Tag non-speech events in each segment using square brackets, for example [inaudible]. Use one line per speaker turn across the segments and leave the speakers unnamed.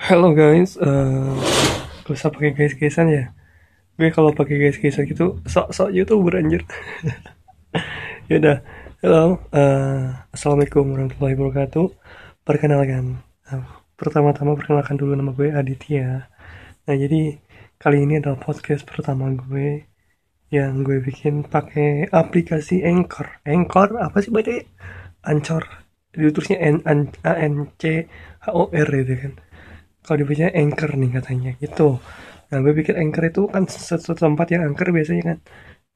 Halo guys, uh, gak usah pakai guys-guysan ya. Gue kalau pakai guys-guysan gitu sok-sok youtuber anjir. [laughs] Yaudah, halo, uh, assalamualaikum warahmatullahi wabarakatuh. Perkenalkan, uh, pertama-tama perkenalkan dulu nama gue Aditya. Nah jadi kali ini adalah podcast pertama gue yang gue bikin pakai aplikasi Anchor. Anchor apa sih bacanya? Ancor. Jadi tulisnya N A N C H O R gitu kan kalau dibacanya anchor nih katanya gitu. Nah gue pikir anchor itu kan sesuatu tempat yang anchor biasanya kan.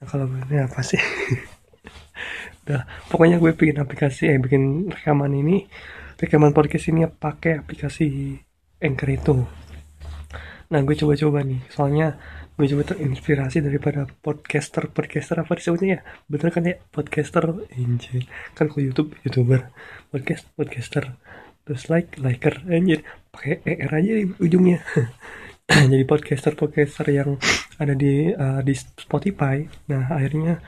Nah kalau ini apa sih? [laughs] Udah pokoknya gue bikin aplikasi eh bikin rekaman ini rekaman podcast ini pakai aplikasi anchor itu. Nah gue coba-coba nih. Soalnya gue coba terinspirasi daripada podcaster podcaster apa disebutnya ya? Bener kan ya? Podcaster anjir kan kalau YouTube youtuber. Podcast podcaster terus like liker anjir. Pakai er aja di ujungnya. [laughs] Jadi podcaster podcaster yang ada di uh, di Spotify. Nah akhirnya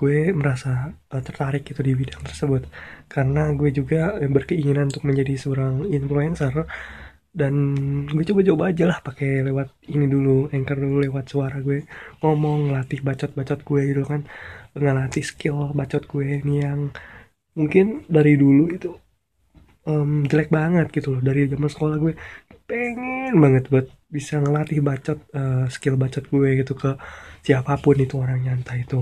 gue merasa uh, tertarik itu di bidang tersebut. Karena gue juga berkeinginan untuk menjadi seorang influencer. Dan gue coba-coba aja lah pakai lewat ini dulu anchor dulu lewat suara gue. Ngomong latih bacot-bacot gue gitu kan. Ngelatih skill bacot gue ini yang mungkin dari dulu itu um, jelek banget gitu loh dari zaman sekolah gue. Pengen banget buat bisa ngelatih bacot uh, skill bacot gue gitu ke siapa pun itu orang nyantai itu.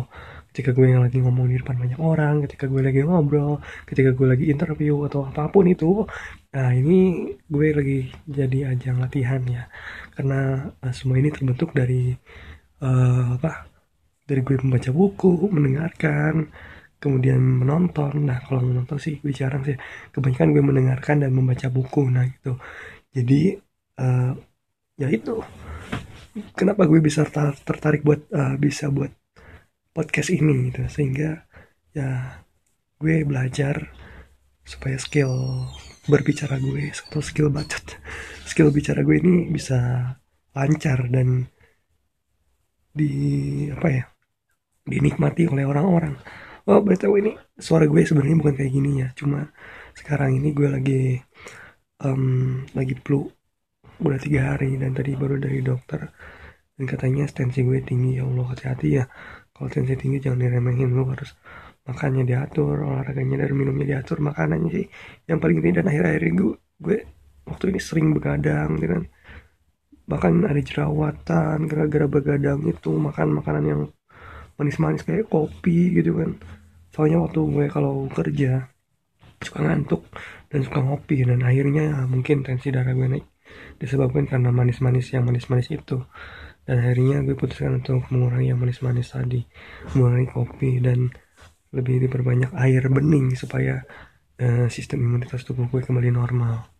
Ketika gue lagi ngomong di depan banyak orang ketika gue lagi ngobrol ketika gue lagi interview atau apa pun itu nah ini gue lagi jadi ajang latihan ya. Karena uh, semua ini terbentuk dari uh, apa dari gue membaca buku mendengarkan kemudian menonton. Nah kalau menonton sih gue jarang sih. Kebanyakan gue mendengarkan dan membaca buku nah gitu. Jadi uh, ya itu. Kenapa gue bisa tertarik buat uh, bisa buat podcast ini gitu. Sehingga ya gue belajar supaya skill berbicara gue atau skill bacot [laughs] skill bicara gue ini bisa lancar dan di apa ya dinikmati oleh orang-orang oh btw ini suara gue sebenarnya bukan kayak gini ya. Cuma sekarang ini gue lagi um, lagi flu. Udah tiga hari dan tadi baru dari dokter. Dan katanya tensi gue tinggi. Ya Allah hati-hati ya. Kalau tensi tinggi jangan diremehin. Lu harus makannya diatur olahraganya dan minumnya diatur. Makanannya sih yang paling penting dan akhir-akhir ini gue, gue waktu ini sering begadang dengan bahkan ada jerawatan gara-gara begadang itu makan makanan yang manis-manis kayak kopi gitu kan. Soalnya waktu gue kalau kerja suka ngantuk dan suka ngopi dan akhirnya mungkin tensi darah gue naik disebabkan karena manis-manis yang manis-manis itu. Dan akhirnya gue putuskan untuk mengurangi yang manis-manis tadi mengurangi kopi dan lebih diperbanyak air bening supaya uh, sistem imunitas tubuh gue kembali normal